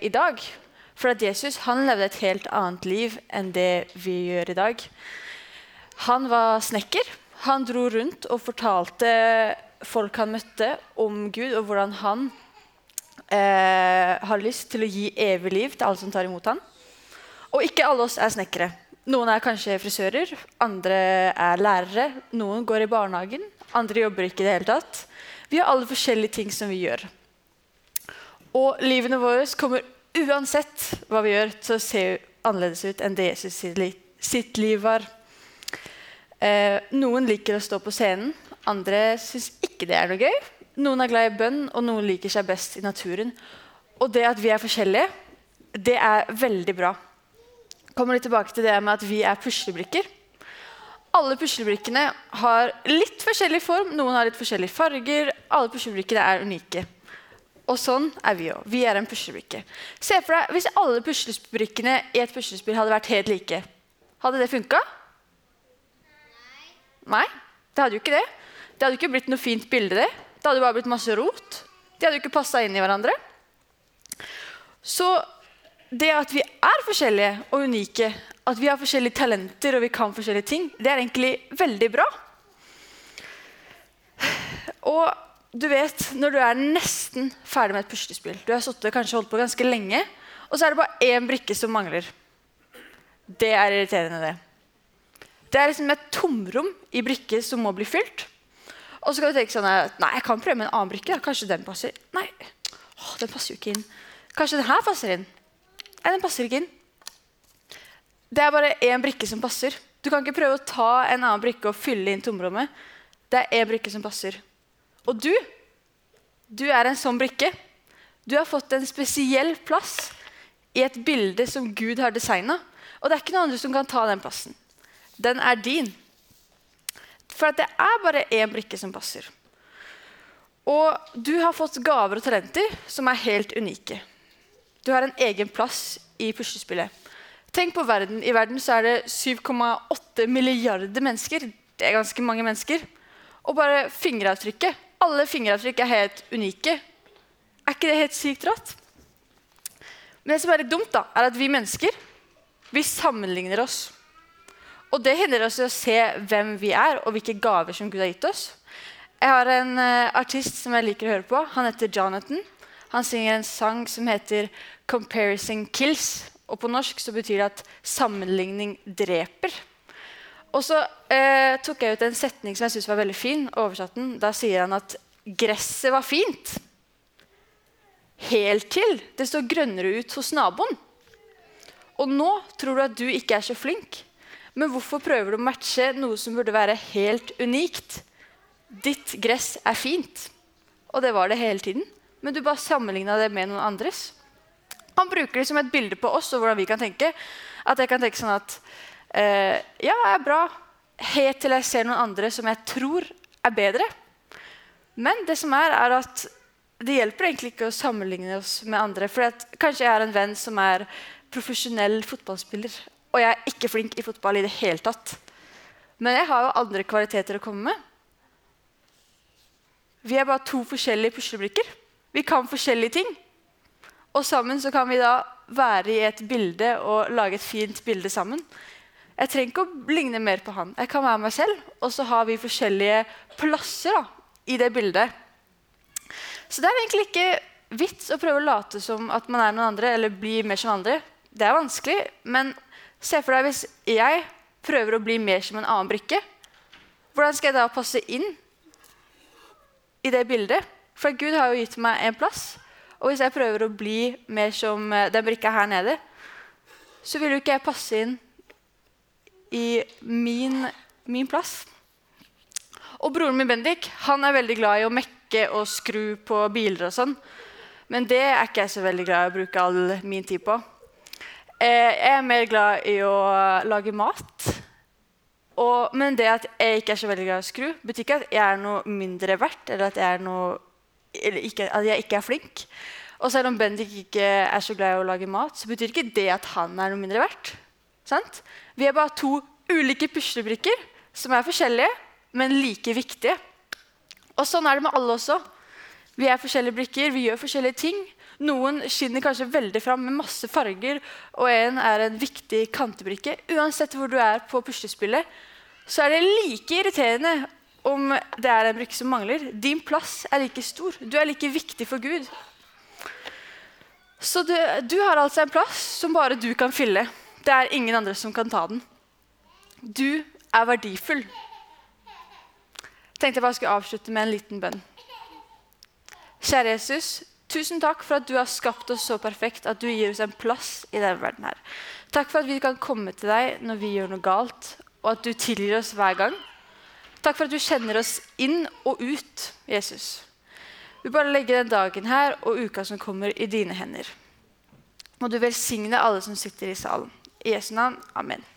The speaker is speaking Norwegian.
i dag. For at Jesus han levde et helt annet liv enn det vi gjør i dag. Han var snekker. Han dro rundt og fortalte folk han møtte, om Gud og hvordan han eh, har lyst til å gi evig liv til alle som tar imot ham. Og ikke alle oss er snekkere. Noen er kanskje frisører, andre er lærere, noen går i barnehagen, andre jobber ikke i det hele tatt. Vi har alle forskjellige ting som vi gjør. Og livene våre kommer uansett hva vi gjør, til å se annerledes ut enn det Jesus sitt liv var. Eh, noen liker å stå på scenen, andre syns ikke det er noe gøy. Noen er glad i bønn, og noen liker seg best i naturen. Og det at vi er forskjellige, det er veldig bra. Kommer litt tilbake til det med at vi er puslebrikker. Alle puslebrikkene har litt forskjellig form, noen har litt forskjellige farger. Alle puslebrikkene er unike. Og sånn er vi òg. Vi er en puslebrikke. Se for deg hvis alle puslebrikkene i et puslespill hadde vært helt like. Hadde det funka? Nei, Nei, det hadde jo ikke det. Det hadde jo ikke blitt noe fint bilde. Det Det hadde bare blitt masse rot. De hadde jo ikke passa inn i hverandre. Så det at vi er forskjellige og unike, at vi har forskjellige talenter og vi kan forskjellige ting, det er egentlig veldig bra. Og du vet, når du er nesten ferdig med et puslespill Du har suttet, kanskje holdt på ganske lenge, og så er det bare én brikke som mangler. Det er irriterende, det. Det er liksom et tomrom i brikker som må bli fylt. Og så kan du tenke sånn Nei, jeg kan prøve med en annen brikke. Kanskje den passer. Nei, Åh, den passer jo ikke inn. Kanskje den her passer inn. Nei, den passer ikke inn. Det er bare én brikke som passer. Du kan ikke prøve å ta en annen brikke og fylle inn tomrommet. Det er én brikke som passer. Og du, du er en sånn brikke. Du har fått en spesiell plass i et bilde som Gud har designa. Og det er ikke noen andre som kan ta den plassen den er din. For det er bare én brikke som passer. Og du har fått gaver og talenter som er helt unike. Du har en egen plass i puslespillet. Tenk på verden. I verden så er det 7,8 milliarder mennesker. Det er ganske mange mennesker. Og bare fingeravtrykket. Alle fingeravtrykk er helt unike. Er ikke det helt sykt rått? Men det som er litt dumt, da, er at vi mennesker vi sammenligner oss. Og det hindrer oss i å se hvem vi er, og hvilke gaver som Gud har gitt oss. Jeg har en uh, artist som jeg liker å høre på. Han heter Jonathan. Han synger en sang som heter 'Comparison Kills'. Og på norsk så betyr det at 'sammenligning dreper'. Og så eh, tok jeg ut en setning som jeg syntes var veldig fin. oversatt den. Da sier han at 'gresset var fint'. Helt til det står grønnere ut hos naboen. Og nå tror du at du ikke er så flink. Men hvorfor prøver du å matche noe som burde være helt unikt? Ditt gress er fint, og det var det hele tiden. Men du bare sammenligna det med noen andres. Han bruker det som et bilde på oss og hvordan vi kan tenke. At jeg kan tenke sånn at eh, Ja, jeg er bra. Helt til jeg ser noen andre som jeg tror er bedre. Men det som er, er at det hjelper egentlig ikke å sammenligne oss med andre. For kanskje jeg har en venn som er profesjonell fotballspiller. Og jeg er ikke flink i fotball i det hele tatt. Men jeg har jo andre kvaliteter å komme med. Vi er bare to forskjellige puslebrikker. Vi kan forskjellige ting. Og sammen så kan vi da være i et bilde og lage et fint bilde sammen. Jeg trenger ikke å ligne mer på han. Jeg kan være meg selv, og så har vi forskjellige plasser da, i det bildet. Så det er egentlig ikke vits å prøve å late som at man er noen andre eller bli mer som andre. Det er vanskelig, men Se for deg hvis jeg prøver å bli mer som en annen brikke. Hvordan skal jeg da passe inn i det bildet? For Gud har jo gitt meg en plass. Og hvis jeg prøver å bli mer som eh, den brikka her nede, så vil jo ikke jeg passe inn i min, min plass. Og broren min Bendik han er veldig glad i å mekke og skru på biler og sånn. Men det er ikke jeg så veldig glad i å bruke all min tid på. Eh, jeg er mer glad i å lage mat. Og, men det at jeg ikke er så veldig glad i å skru, betyr ikke at jeg er noe mindre verdt, eller at jeg, noe, eller ikke, at jeg ikke er flink. Og selv om Bendik ikke er så glad i å lage mat, så betyr ikke det at han er noe mindre verdt. Sant? Vi er bare to ulike puslebrikker som er forskjellige, men like viktige. Og sånn er det med alle også. Vi er forskjellige brikker, vi gjør forskjellige ting. Noen skinner kanskje veldig fram med masse farger, og en er en viktig kantebrikke. Uansett hvor du er på puslespillet, så er det like irriterende om det er en brikke som mangler. Din plass er like stor. Du er like viktig for Gud. Så du, du har altså en plass som bare du kan fylle. Det er ingen andre som kan ta den. Du er verdifull. Tenkte jeg bare skulle avslutte med en liten bønn. Kjære Jesus, tusen takk for at du har skapt oss så perfekt at du gir oss en plass i denne verden. her. Takk for at vi kan komme til deg når vi gjør noe galt, og at du tilgir oss hver gang. Takk for at du kjenner oss inn og ut, Jesus. Vi bare legger den dagen her og uka som kommer, i dine hender. Må du velsigne alle som sitter i salen. I Jesu navn. Amen.